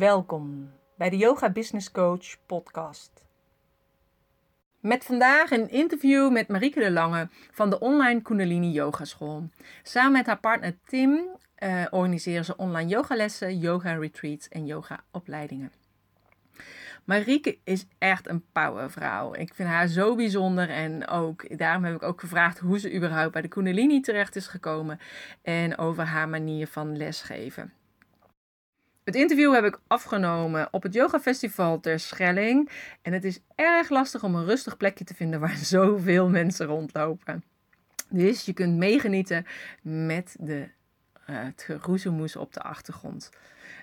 Welkom bij de Yoga Business Coach podcast. Met vandaag een interview met Marieke de Lange van de online Kundalini Yoga School. Samen met haar partner Tim uh, organiseren ze online yogalessen, yoga retreats en yoga opleidingen. Marieke is echt een powervrouw. Ik vind haar zo bijzonder en ook daarom heb ik ook gevraagd hoe ze überhaupt bij de Kundalini terecht is gekomen en over haar manier van lesgeven. Het interview heb ik afgenomen op het Yoga Festival ter Schelling. En het is erg lastig om een rustig plekje te vinden waar zoveel mensen rondlopen. Dus je kunt meegenieten met de, uh, het geroezemoes op de achtergrond.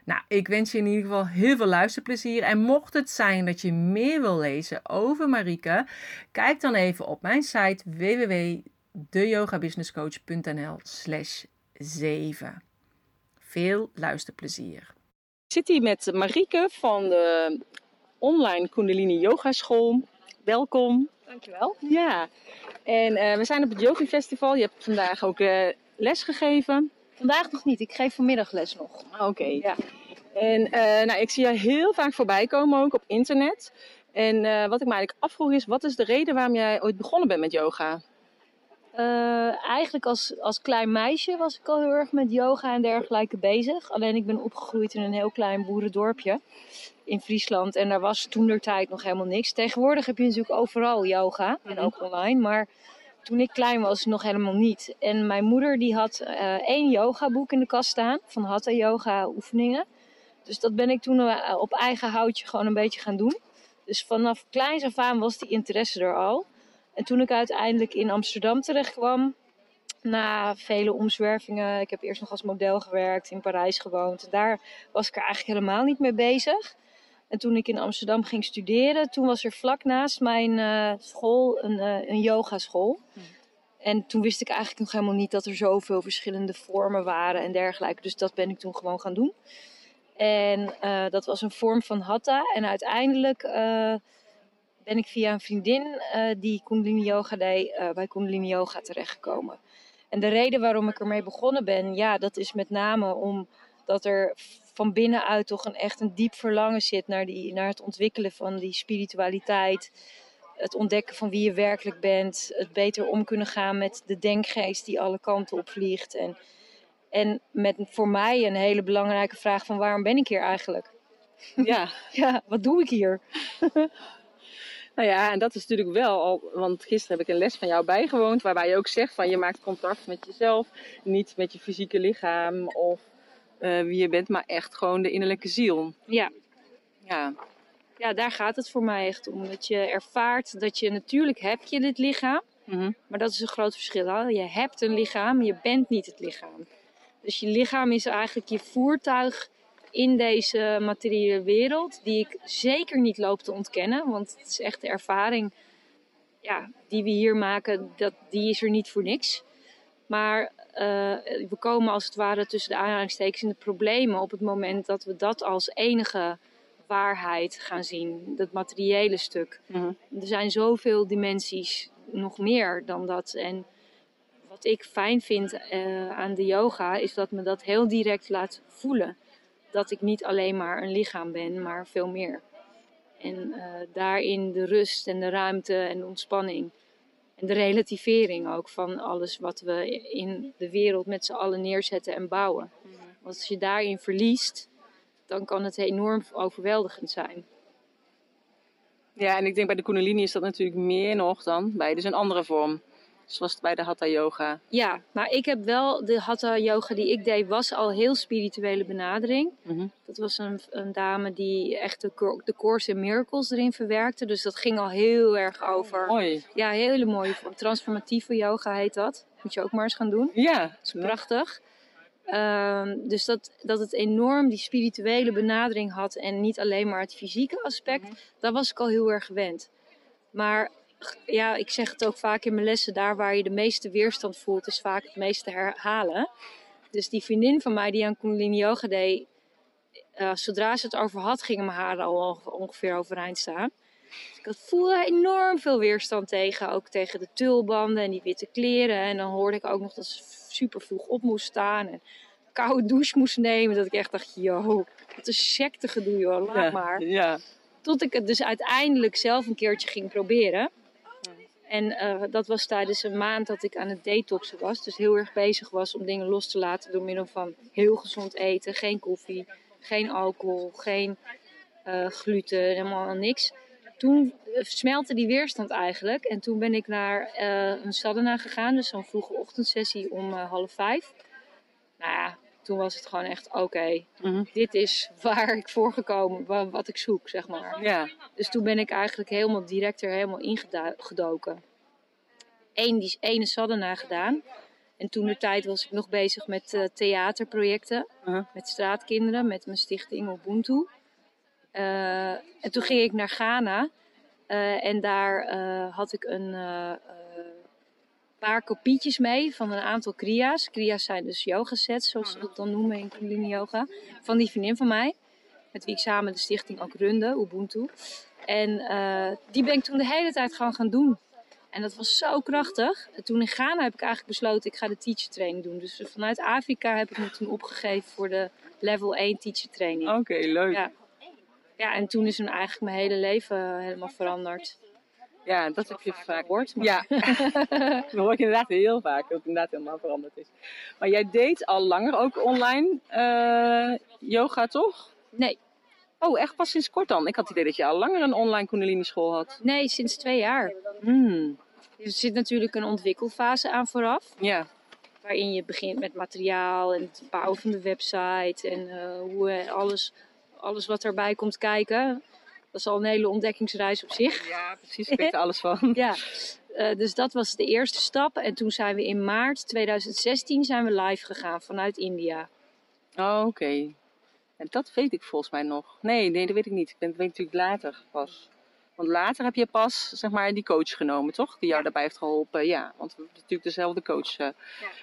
Nou, ik wens je in ieder geval heel veel luisterplezier. En mocht het zijn dat je meer wil lezen over Marieke, kijk dan even op mijn site www.deyogabusinesscoach.nl slash 7. Veel luisterplezier. Ik zit hier met Marieke van de online Kundalini Yoga School. Welkom. Dankjewel. Ja, en uh, we zijn op het Yogi Festival. Je hebt vandaag ook uh, les gegeven. Vandaag nog niet, ik geef vanmiddag les nog. Ah, oké. Ja. En uh, nou, ik zie je heel vaak voorbij komen, ook op internet. En wat ik me eigenlijk afvroeg is, wat is de reden waarom jij ooit begonnen bent met yoga? Uh, eigenlijk als, als klein meisje was ik al heel erg met yoga en dergelijke bezig. Alleen ik ben opgegroeid in een heel klein boerendorpje in Friesland. En daar was toen der tijd nog helemaal niks. Tegenwoordig heb je natuurlijk overal yoga en mhm. ook online. Maar toen ik klein was, nog helemaal niet. En mijn moeder die had uh, één yogaboek in de kast staan van Hatha yoga oefeningen. Dus dat ben ik toen uh, op eigen houtje gewoon een beetje gaan doen. Dus vanaf kleins af aan was die interesse er al. En toen ik uiteindelijk in Amsterdam terecht kwam, na vele omzwervingen, ik heb eerst nog als model gewerkt, in Parijs gewoond. Daar was ik er eigenlijk helemaal niet mee bezig. En toen ik in Amsterdam ging studeren, toen was er vlak naast mijn uh, school een, uh, een yogaschool. Hmm. En toen wist ik eigenlijk nog helemaal niet dat er zoveel verschillende vormen waren en dergelijke. Dus dat ben ik toen gewoon gaan doen. En uh, dat was een vorm van hatha. En uiteindelijk ben ik via een vriendin uh, die Kundalini Yoga deed, uh, bij Kundalini Yoga terechtgekomen. En de reden waarom ik ermee begonnen ben, ja, dat is met name omdat er van binnenuit toch een echt een diep verlangen zit naar, die, naar het ontwikkelen van die spiritualiteit. Het ontdekken van wie je werkelijk bent. Het beter om kunnen gaan met de denkgeest die alle kanten op vliegt. En, en met voor mij een hele belangrijke vraag van waarom ben ik hier eigenlijk? Ja, ja wat doe ik hier? Nou ja, en dat is natuurlijk wel al, want gisteren heb ik een les van jou bijgewoond, waarbij je ook zegt van je maakt contact met jezelf, niet met je fysieke lichaam of uh, wie je bent, maar echt gewoon de innerlijke ziel. Ja. Ja. Ja, daar gaat het voor mij echt om. Dat je ervaart dat je natuurlijk heb je dit lichaam, mm -hmm. maar dat is een groot verschil. Je hebt een lichaam, je bent niet het lichaam. Dus je lichaam is eigenlijk je voertuig in deze materiële wereld, die ik zeker niet loop te ontkennen, want het is echt de ervaring ja, die we hier maken, dat, die is er niet voor niks. Maar uh, we komen als het ware tussen de aanhalingstekens in de problemen op het moment dat we dat als enige waarheid gaan zien, dat materiële stuk. Mhm. Er zijn zoveel dimensies, nog meer dan dat. En wat ik fijn vind uh, aan de yoga is dat me dat heel direct laat voelen dat ik niet alleen maar een lichaam ben, maar veel meer. En uh, daarin de rust en de ruimte en de ontspanning. En de relativering ook van alles wat we in de wereld met z'n allen neerzetten en bouwen. Want mhm. als je daarin verliest, dan kan het enorm overweldigend zijn. Ja, en ik denk bij de Kundalini is dat natuurlijk meer nog dan bij dus een andere vorm. Zoals het bij de Hatha Yoga. Ja, maar ik heb wel, de Hatha Yoga die ik deed, was al heel spirituele benadering. Mm Dat was een, een, dame die echt de, de Course in Miracles erin verwerkte. Dus dat ging al heel erg over. Oh, mooi. Ja, hele mooie Transformatieve yoga heet dat. Moet je ook maar eens gaan doen. Ja. Dat is prachtig. Um, dus dat, dat het enorm die spirituele benadering had en niet alleen maar het fysieke aspect, mm daar was ik al heel erg gewend. Maar ja, ik zeg het ook vaak in mijn lessen, daar waar je de meeste weerstand voelt, is vaak het meeste herhalen. Dus die vriendin van mij die aan Kundalini Yoga deed, uh, zodra ze het over had, gingen mijn haren al ongeveer overeind staan. Dus ik voelde enorm veel weerstand tegen, ook tegen de tulbanden en die witte kleren. En dan hoorde ik ook nog dat ze super vroeg op moest staan. En koude douche moest nemen. Dat ik echt dacht, yo, wat een secte gedoe joh, laat ja. maar. Ja. Tot ik het dus uiteindelijk zelf een keertje ging proberen. En eh, dat was tijdens een maand dat ik aan het detoxen was. Dus heel erg bezig was om dingen los te laten door middel van heel gezond eten. Geen koffie, geen alcohol, geen eh, gluten, helemaal niks. Toen eh, smelte die weerstand eigenlijk. En toen ben ik naar eh, een sadhana gegaan. Dus zo'n vroege ochtendsessie om half vijf. Nou ja, toen was het gewoon echt oké. Mhm. dit is waar ik voor gekomen, wa- wat ik zoek, zeg maar. Ja. Dus toen ben ik eigenlijk helemaal direct er helemaal ingedoken. Eén, die ene sadhana gedaan. En toen de tijd was ik nog bezig met eh, theaterprojecten. Uh-huh. Met straatkinderen, met mijn stichting Ubuntu. Eh, en toen ging ik naar Ghana. Eh, en daar had ik een paar kopietjes mee van een aantal kriya's. Kriya's zijn dus yoga sets, zoals ze dat dan noemen in Kundalini Yoga. Van die vriendin van mij, met wie ik samen de stichting ook runde, Ubuntu. En eh, die ben ik toen de hele tijd gewoon gaan doen. En dat was zo krachtig. En toen in Ghana heb ik eigenlijk besloten, ik ga de teacher training doen. Dus vanuit Afrika heb ik me toen opgegeven voor de level 1 teacher training. Oké, leuk. Ja. Ja, en toen is toen eigenlijk mijn hele leven helemaal veranderd. Ja, dat heb je vaak. Gehoord, Ja, dat hoor ik inderdaad heel vaak, dat het inderdaad helemaal veranderd is. Maar jij deed al langer ook online eh, yoga, toch? Nee, Oh, echt pas sinds kort dan? Ik had het idee dat je al langer een online kundalini school had. nee, sinds twee jaar. Hmm. Er zit natuurlijk een ontwikkelfase aan vooraf. Ja, Waarin je begint met materiaal en het bouwen van de website. En eh, hoe eh, alles, alles wat erbij komt kijken. Dat is al een hele ontdekkingsreis op zich. ja precies. Ik weet er alles van. Ja, eh, dus dat was de eerste stap. En toen zijn we in maart 2016 zijn we live gegaan vanuit India. Oh, oké. En dat weet ik volgens mij nog. Nee, nee, dat weet ik niet. Ik ben, dat weet ik natuurlijk later pas. Want later heb je pas, zeg maar, die coach genomen, toch? Die jou daarbij heeft geholpen. Ja, want we hebben natuurlijk dezelfde coach eh,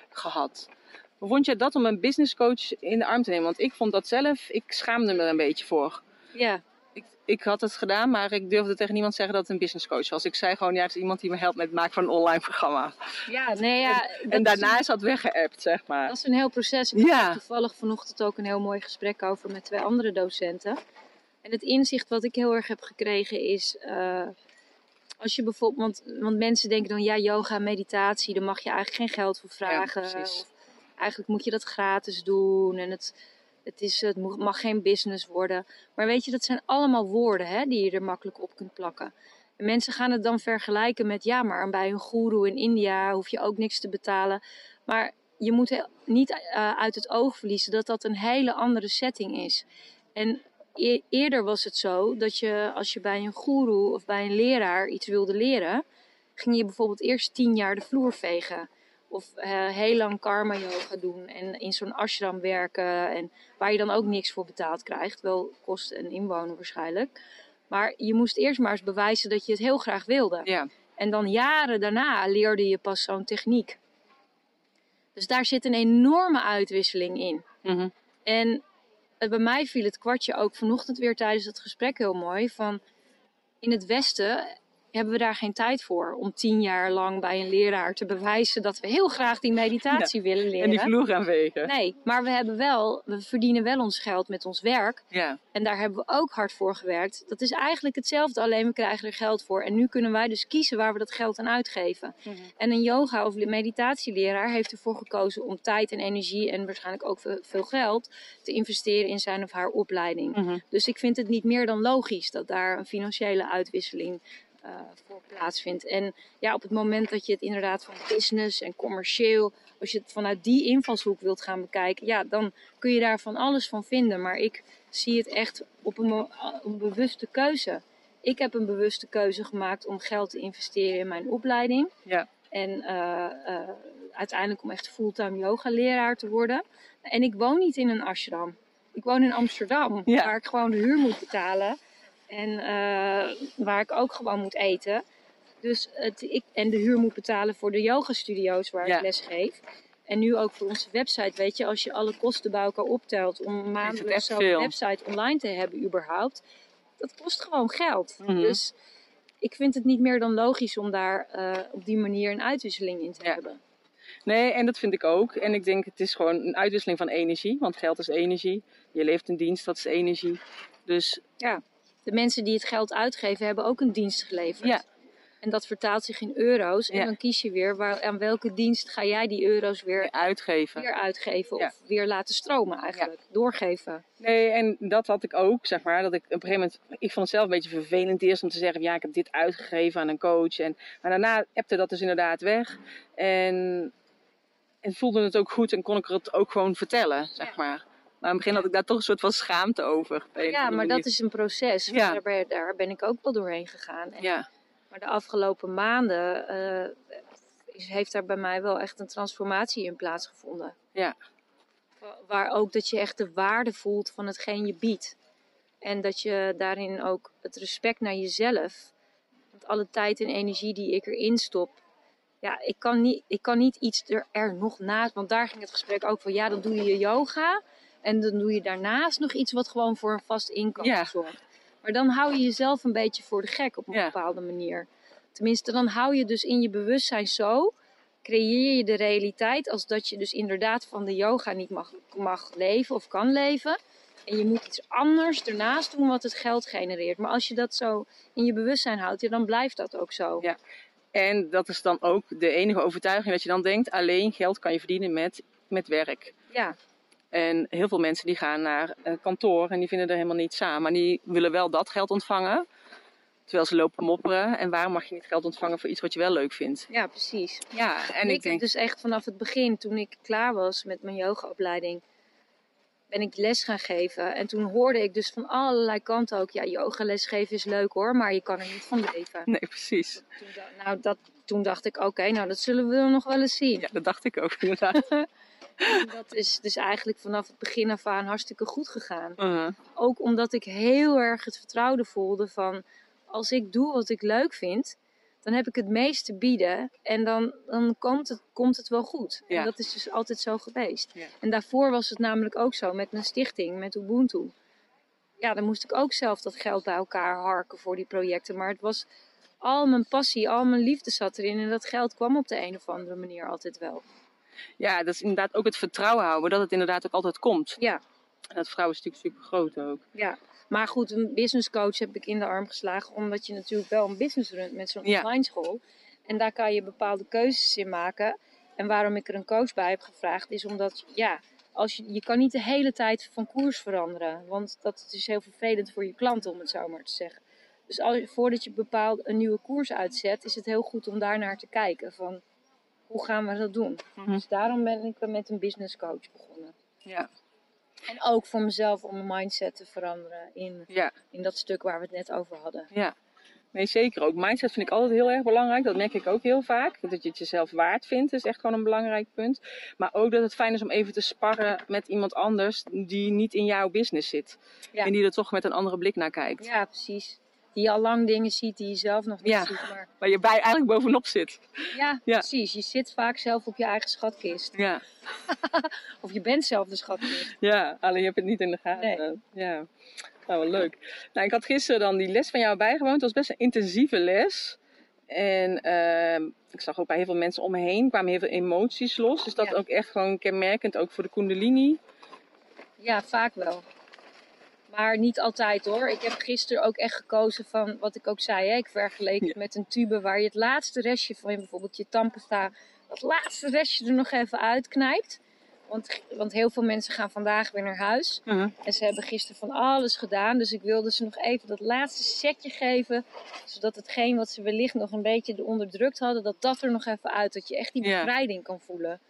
gehad. Hoe vond je dat om een business coach in de arm te nemen? Want ik vond dat zelf, ik schaamde me er een beetje voor. Ja, Ik, had het gedaan, maar ik durfde tegen niemand zeggen dat het een business coach was. Ik zei gewoon, ja, het is iemand die me helpt met het maken van een online programma. ja nee ja. en is daarna is dat weggeappt, zeg maar. Dat is een heel proces. Ik Ja. had toevallig vanochtend ook een heel mooi gesprek over met twee andere docenten. En het inzicht wat ik heel erg heb gekregen is. eh, als je bijvoorbeeld. Want, want mensen denken dan ja, yoga, meditatie, daar mag je eigenlijk geen geld voor vragen. precies. of eigenlijk moet je dat gratis doen. En het, het, is, het mag geen business worden. Maar weet je, dat zijn allemaal woorden hè, die je er makkelijk op kunt plakken. En mensen gaan het dan vergelijken met ja, maar bij een goeroe in India hoef je ook niks te betalen. Maar je moet niet eh, uit het oog verliezen dat dat een hele andere setting is. En e- eerder was het zo dat je als je bij een goeroe of bij een leraar iets wilde leren, ging je bijvoorbeeld eerst tien jaar de vloer vegen. Of eh, heel lang karma yoga doen en in zo'n ashram werken. En waar je dan ook niks voor betaald krijgt. Wel kost een inwoner waarschijnlijk. Maar je moest eerst maar eens bewijzen dat je het heel graag wilde. Ja, En dan jaren daarna leerde je pas zo'n techniek. Dus daar zit een enorme uitwisseling in. Mhm. En eh, bij mij viel het kwartje ook vanochtend weer tijdens het gesprek heel mooi. Van in het Westen hebben we daar geen tijd voor om tien jaar lang bij een leraar te bewijzen dat we heel graag die meditatie willen leren. en die vloer gaan vegen. Nee, maar we hebben wel, we verdienen wel ons geld met ons werk. Ja, En daar hebben we ook hard voor gewerkt. Dat is eigenlijk hetzelfde, alleen we krijgen er geld voor. En nu kunnen wij dus kiezen waar we dat geld aan uitgeven. En een yoga- of meditatieleraar heeft ervoor gekozen om tijd en energie en waarschijnlijk ook ve- veel geld te investeren in zijn of haar opleiding. Mhm. Dus ik vind het niet meer dan logisch dat daar een financiële uitwisseling eh, voor plaatsvindt. En ja, op het moment dat je het inderdaad van business en commercieel, als je het vanuit die invalshoek wilt gaan bekijken, ja, dan kun je daar van alles van vinden. Maar ik zie het echt op een, een bewuste keuze. Ik heb een bewuste keuze gemaakt om geld te investeren in mijn opleiding. ja. En eh, eh, uiteindelijk om echt fulltime yoga leraar te worden. En ik woon niet in een ashram. Ik woon in Amsterdam, Ja. waar ik gewoon de huur moet betalen. En eh, waar ik ook gewoon moet eten. Dus het, ik, en de huur moet betalen voor de yoga studio's waar Ja. ik les geef. En nu ook voor onze website, weet je, als je alle kosten bij elkaar optelt om maandelijks zo'n website online te hebben überhaupt, dat kost gewoon geld. Mhm. Dus ik vind het niet meer dan logisch om daar eh, op die manier een uitwisseling in te Ja. hebben. Nee, en dat vind ik ook. En ik denk het is gewoon een uitwisseling van energie. Want geld is energie. Je leeft een dienst, dat is energie. Dus De mensen die het geld uitgeven hebben ook een dienst geleverd. Ja. En dat vertaalt zich in euro's. En Ja. dan kies je weer waar, aan welke dienst ga jij die euro's weer, uitgeven. weer uitgeven. Ja. Of weer laten stromen eigenlijk. Doorgeven. Nee, en dat had ik ook, zeg maar. Dat ik op een gegeven moment, ik vond het zelf een beetje vervelend eerst om te zeggen, ja, ik heb dit uitgegeven aan een coach. En, maar daarna appte dat dus inderdaad weg. En, en voelde het ook goed en kon ik het ook gewoon vertellen, zeg maar. Maar in het begin had ik daar toch een soort van schaamte over. Ja, maar dat is een proces. Ja. Daar, ben, daar ben ik ook wel doorheen gegaan. En- Ja, Maar de afgelopen maanden eh, is, heeft daar bij mij wel echt een transformatie in plaatsgevonden. Ja. Wa- Waar ook dat je echt de waarde voelt van hetgeen je biedt. En dat je daarin ook het respect naar jezelf. Want alle tijd en energie die ik erin stop. Ja, ik kan niet, ik kan niet iets er, er nog naast. Want daar ging het gesprek ook van. Ja, dan doe je je yoga. En dan doe je daarnaast nog iets wat gewoon voor een vast inkomen Ja. zorgt. Maar dan hou je jezelf een beetje voor de gek op een Ja. bepaalde manier. Tenminste, dan hou je dus in je bewustzijn zo. Creëer je de realiteit als dat je dus inderdaad van de yoga niet mag, mag leven of kan leven. En je moet iets anders ernaast doen wat het geld genereert. Maar als je dat zo in je bewustzijn houdt, ja, dan blijft dat ook zo. Ja. En dat is dan ook de enige overtuiging dat je dan denkt, alleen geld kan je verdienen met, met werk. Ja, En heel veel mensen die gaan naar eh, kantoor en die vinden er helemaal niets aan. Maar die willen wel dat geld ontvangen. Terwijl ze lopen mopperen. En waarom mag je niet geld ontvangen voor iets wat je wel leuk vindt? ja precies. Ja, en En ik, ik denk... dus echt vanaf het begin, toen ik klaar was met mijn yogaopleiding, ben ik les gaan geven. En toen hoorde ik dus van allerlei kanten ook, ja, yogales geven is leuk hoor, maar je kan er niet van leven. Nee, precies. Toen, nou, dat, toen dacht ik, oké, nou dat zullen we nog wel eens zien. Ja, dat dacht ik ook inderdaad. En dat is dus eigenlijk vanaf het begin af aan hartstikke goed gegaan. Uh, Ook omdat ik heel erg het vertrouwen voelde van, als ik doe wat ik leuk vind, dan heb ik het meest te bieden en dan, dan komt, het, komt het wel goed. Ja. En dat is dus altijd zo geweest. Ja. En daarvoor was het namelijk ook zo met mijn stichting, met Ubuntu. Ja, dan moest ik ook zelf dat geld bij elkaar harken voor die projecten. Maar het was al mijn passie, al mijn liefde zat erin. En dat geld kwam op de een of andere manier altijd wel. Ja, dat is inderdaad ook het vertrouwen houden dat het inderdaad ook altijd komt. Ja, En dat vertrouwen is natuurlijk super groot ook. ja. Maar goed, een business coach heb ik in de arm geslagen. Omdat je natuurlijk wel een business runt met zo'n Ja. online school. En daar kan je bepaalde keuzes in maken. En waarom ik er een coach bij heb gevraagd, is omdat ja, als je, je kan niet de hele tijd van koers veranderen. Want dat is heel vervelend voor je klant, om het zo maar te zeggen. Dus als, voordat je bepaald een nieuwe koers uitzet, is het heel goed om daar naar te kijken. Van hoe gaan we dat doen? Mhm. Dus daarom ben ik met een business coach begonnen. Ja, En ook voor mezelf om mijn mindset te veranderen in, ja, in dat stuk waar we het net over hadden. ja. Nee, zeker ook. Mindset vind ik altijd heel erg belangrijk. Dat merk ik ook heel vaak. Dat je het jezelf waard vindt is echt gewoon een belangrijk punt. Maar ook dat het fijn is om even te sparren met iemand anders die niet in jouw business zit. Ja. En die er toch met een andere blik naar kijkt. Ja, precies. Die al lang dingen ziet die je zelf nog niet Ja. ziet. Maar Waar je bij eigenlijk bovenop zit. ja, Ja. precies. Je zit vaak zelf op je eigen schatkist. Ja, Of je bent zelf de schatkist. ja alleen je hebt het niet in de gaten. Ja, nou wel leuk. Nou, ik had gisteren dan die les van jou bijgewoond. Het was best een intensieve les. En ehm, ik zag ook bij heel veel mensen om me heen kwamen heel veel emoties los. Dus dat Ja. ook echt gewoon kenmerkend, ook voor de Kundalini. Ja, vaak wel. Maar niet altijd hoor. Ik heb gisteren ook echt gekozen van wat ik ook zei. Hè? Ik vergeleek het Ja. met een tube waar je het laatste restje van bijvoorbeeld je tandpasta, dat laatste restje er nog even uitknijpt. Want, want heel veel mensen gaan vandaag weer naar huis. Mhm. En ze hebben gisteren van alles gedaan. Dus ik wilde ze nog even dat laatste setje geven. Zodat hetgeen wat ze wellicht nog een beetje onderdrukt hadden, dat dat er nog even uit. Dat je echt die Ja. bevrijding kan voelen.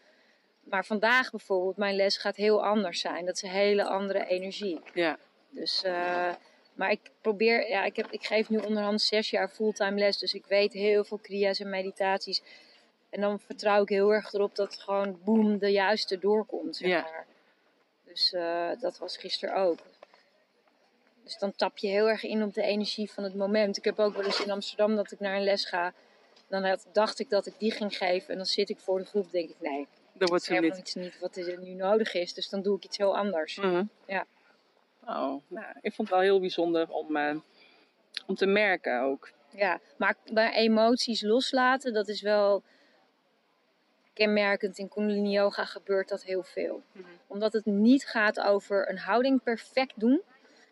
Maar vandaag bijvoorbeeld, mijn les gaat heel anders zijn. Dat is een hele andere energie. Ja, Dus, eh, maar ik probeer, ja, ik, heb, ik geef nu onderhand zes jaar fulltime les. Dus ik weet heel veel kriya's en meditaties. En dan vertrouw ik heel erg erop dat gewoon boem de juiste doorkomt. Zeg Ja. maar. Dus eh, dat was gisteren ook. Dus dan tap je heel erg in op de energie van het moment. Ik heb ook wel eens in Amsterdam dat ik naar een les ga. Dan had- dacht ik dat ik die ging geven. En dan zit ik voor de groep denk ik, nee, dat wordt helemaal niet. iets niet wat er nu nodig is. Dus dan doe ik iets heel anders. Mhm. Ja. Oh, nou, ik vond het wel heel bijzonder om, eh, om te merken ook. Ja, maar, maar emoties loslaten, dat is wel. kenmerkend in Kundalini Yoga gebeurt dat heel veel. Mhm. Omdat het niet gaat over een houding perfect doen,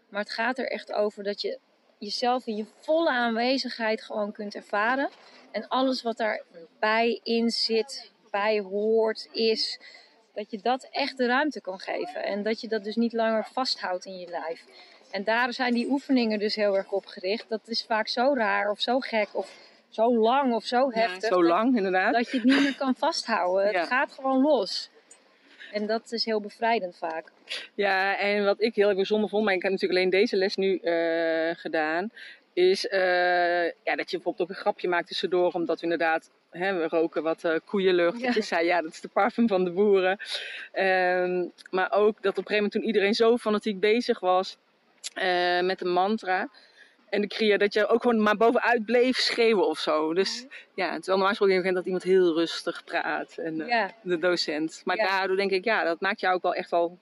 maar het gaat er echt over dat je jezelf in je volle aanwezigheid gewoon kunt ervaren. En alles wat daarbij in zit, bij hoort, is, dat je dat echt de ruimte kan geven. En dat je dat dus niet langer vasthoudt in je lijf. En daar zijn die oefeningen dus heel erg op gericht. Dat is vaak zo raar of zo gek of zo lang of zo Ja, heftig. zo dat- lang, inderdaad. dat je het niet meer kan vasthouden. Ja. Het gaat gewoon los. En dat is heel bevrijdend vaak. Ja, en wat ik heel erg bijzonder vond, maar ik heb natuurlijk alleen deze les nu eh, gedaan, is eh, ja, dat je bijvoorbeeld ook een grapje maakt tussendoor, omdat we inderdaad, hè, we roken wat eh, koeienlucht. Ja. Dat je zei, ja, dat is de parfum van de boeren. Ehm, maar ook dat op een gegeven moment toen iedereen zo fanatiek bezig was eh, met de mantra. En de kriya, dat je ook gewoon maar bovenuit bleef schreeuwen of zo. Dus ja, terwijl normaal gesproken dat iemand heel rustig praat. En, eh, Ja, de docent. Maar Ja. daardoor denk ik, ja, dat maakt jou ook wel echt wel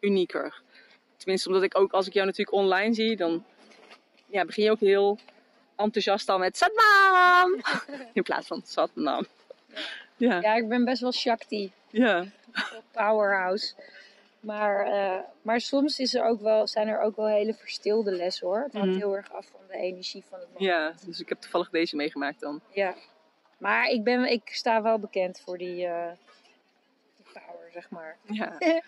unieker. Tenminste, omdat ik ook, als ik jou natuurlijk online zie, dan ja, begin je ook heel enthousiast al met Satnam! In plaats van Satnam. Ja, ja, ik ben best wel Shakti. ja. Powerhouse. Maar, eh, maar soms is er ook wel, zijn er ook wel hele verstilde lessen hoor. Het hangt Mhm. heel erg af van de energie van het moment. ja. Dus ik heb toevallig deze meegemaakt dan. Ja. Maar ik, ben, ik sta wel bekend voor die, eh, die power, zeg maar. Ja,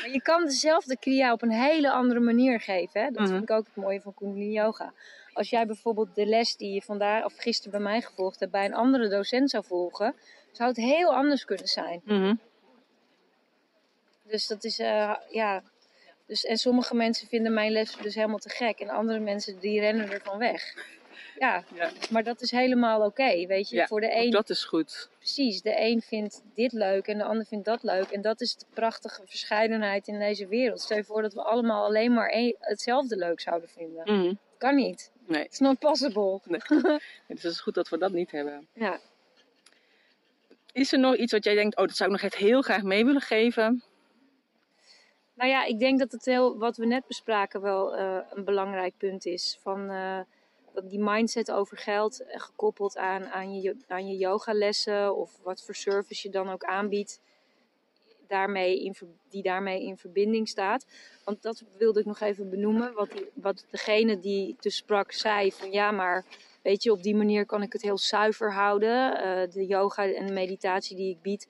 Maar je kan dezelfde kriya op een hele andere manier geven. Hè? Dat Mhm. vind ik ook het mooie van Kundalini Yoga. Als jij bijvoorbeeld de les die je vandaag of gisteren bij mij gevolgd hebt, bij een andere docent zou volgen, zou het heel anders kunnen zijn. Mhm. Dus dat is, eh, ja. Dus, en sommige mensen vinden mijn les dus helemaal te gek. En andere mensen die rennen ervan weg. Ja, ja. maar dat is helemaal oké, weet je. Ja, Voor de een, dat is goed. precies, de een vindt dit leuk en de ander vindt dat leuk. En dat is de prachtige verscheidenheid in deze wereld. Stel je voor dat we allemaal alleen maar één- hetzelfde leuk zouden vinden. Mhm. Kan niet. Nee, It's not possible. dus het is goed dat we dat niet hebben. Ja. Is er nog iets wat jij denkt, oh, dat zou ik nog echt heel graag mee willen geven? Nou ja, ik denk dat het heel, wat we net bespraken wel eh, een belangrijk punt is. Van, dat die mindset over geld, eh, gekoppeld aan, aan, je, aan je yogalessen of wat voor service je dan ook aanbiedt, daarmee in, die daarmee in verbinding staat. Want dat wilde ik nog even benoemen. Wat, die, wat degene die te sprak zei van ja, maar weet je, op die manier kan ik het heel zuiver houden. eh, de yoga en de meditatie die ik bied.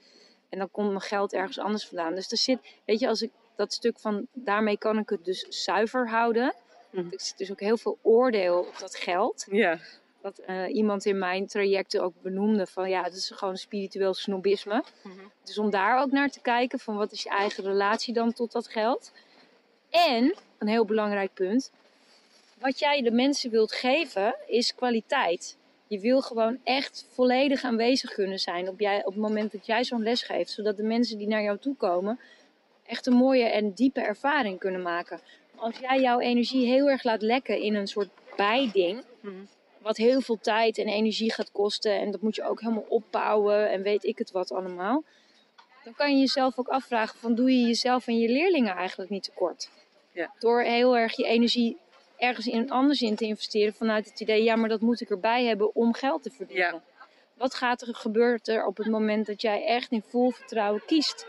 En dan komt mijn geld ergens anders vandaan. Dus er zit, weet je, als ik dat stuk van daarmee kan ik het dus zuiver houden. Mhm. Er zit dus ook heel veel oordeel op dat geld. Ja, Wat eh, iemand in mijn trajecten ook benoemde van ja, dat is gewoon spiritueel snobisme. Mhm. Dus om daar ook naar te kijken van wat is je eigen relatie dan tot dat geld. En, een heel belangrijk punt, wat jij de mensen wilt geven is kwaliteit. Je wil gewoon echt volledig aanwezig kunnen zijn op, jij, op het moment dat jij zo'n les geeft. Zodat de mensen die naar jou toe komen echt een mooie en diepe ervaring kunnen maken. Als jij jouw energie heel erg laat lekken in een soort bijding, Mhm. Wat heel veel tijd en energie gaat kosten en dat moet je ook helemaal opbouwen en weet ik het wat allemaal. Dan kan je jezelf ook afvragen van doe je jezelf en je leerlingen eigenlijk niet tekort? Ja. Door heel erg je energie ergens in anders in te investeren vanuit het idee ja maar dat moet ik erbij hebben om geld te verdienen. Ja. Wat gaat er gebeurt er op het moment dat jij echt in vol vertrouwen kiest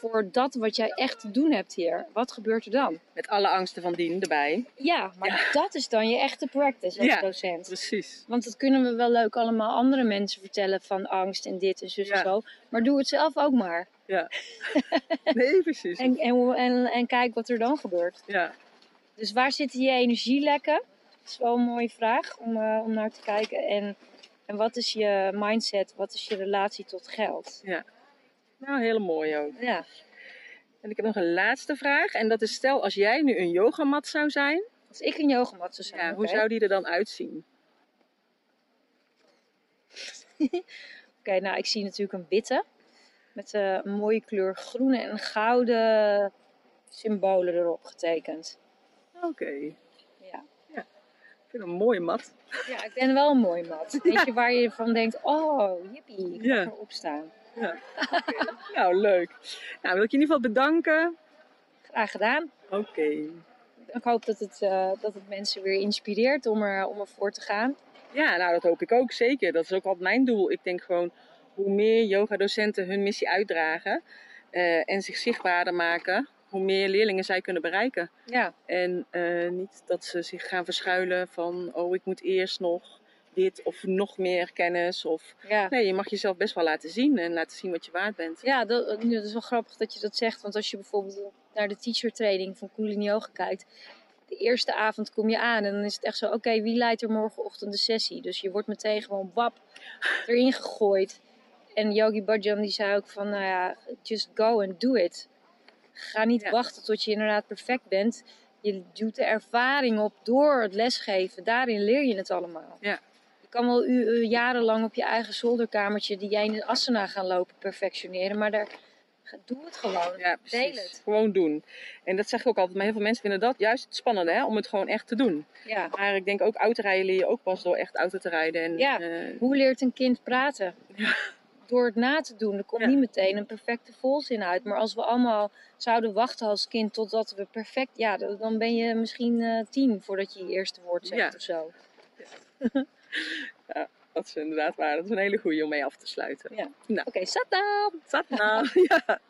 voor dat wat jij echt te doen hebt hier? Wat gebeurt er dan? met alle angsten van dien erbij. Ja, maar dat is dan je echte practice als Ja. docent. Precies. Want dat kunnen we wel leuk allemaal andere mensen vertellen van angst en dit en zus en Ja. zo. Maar doe het zelf ook maar. Ja. Nee, precies. En, en, en, en kijk wat er dan gebeurt. Ja. Dus waar zitten je energielekken? Dat is wel een mooie vraag om, eh, om naar te kijken. En, en wat is je mindset? Wat is je relatie tot geld? Nou, hele mooi ook. Ja. En ik heb nog een laatste vraag. En dat is stel als jij nu een yogamat zou zijn. Als ik een yogamat zou zijn. Ja, hoe zou die er dan uitzien? Oké, nou ik zie natuurlijk een witte. Met eh, een mooie kleur groene en gouden symbolen erop getekend. Oké. Ja. Ik vind een mooie mat. Ja, ik ben wel een mooi mat. Weet je, waar je van denkt, oh, jippie, ik Ja. mag erop staan. Ja. Nou, leuk. Nou, wil ik je in ieder geval bedanken. Graag gedaan. Oké. Ik hoop dat het, eh, dat het mensen weer inspireert om, er, om ervoor te gaan. Ja, nou, dat hoop ik ook zeker. Dat is ook altijd mijn doel. Ik denk gewoon, hoe meer yogadocenten hun missie uitdragen eh, en zich zichtbaarder maken, hoe meer leerlingen zij kunnen bereiken. Ja, En eh, niet dat ze zich gaan verschuilen van, oh, ik moet eerst nog dit of nog meer kennis. Of... ja. Nee, je mag jezelf best wel laten zien en laten zien wat je waard bent. Ja, dat, dat is wel grappig dat je dat zegt. Want als je bijvoorbeeld naar de teacher training van Kundalini Yoga kijkt. De eerste avond kom je aan en dan is het echt zo... Oké, wie leidt er morgenochtend de sessie? Dus je wordt meteen gewoon wap erin gegooid. En Yogi Bhajan die zei ook van... Nou ja, just go and do it. Ga niet Ja. wachten tot je inderdaad perfect bent. Je doet de ervaring op door het lesgeven. Daarin leer je het allemaal. Ja. Kan wel jarenlang op je eigen zolderkamertje... die jij in de asana gaan lopen perfectioneren. Maar daar, doe het gewoon. Ja, Deel het. Gewoon doen. En dat zeg ik ook altijd, maar heel veel mensen vinden dat juist het spannende, hè? om het gewoon echt te doen. Ja. Maar ik denk ook autorijden leer je ook pas door echt auto te rijden. En, Ja. eh, Hoe leert een kind praten? Door het na te doen. Er komt Ja. niet meteen een perfecte volzin uit. Maar als we allemaal zouden wachten als kind totdat we perfect... Ja, dan ben je misschien eh, tien voordat je je eerste woord zegt of zo. dat is inderdaad waar. Dat is een hele goede om mee af te sluiten. Ja. Nou, Oké, zat nou. ja.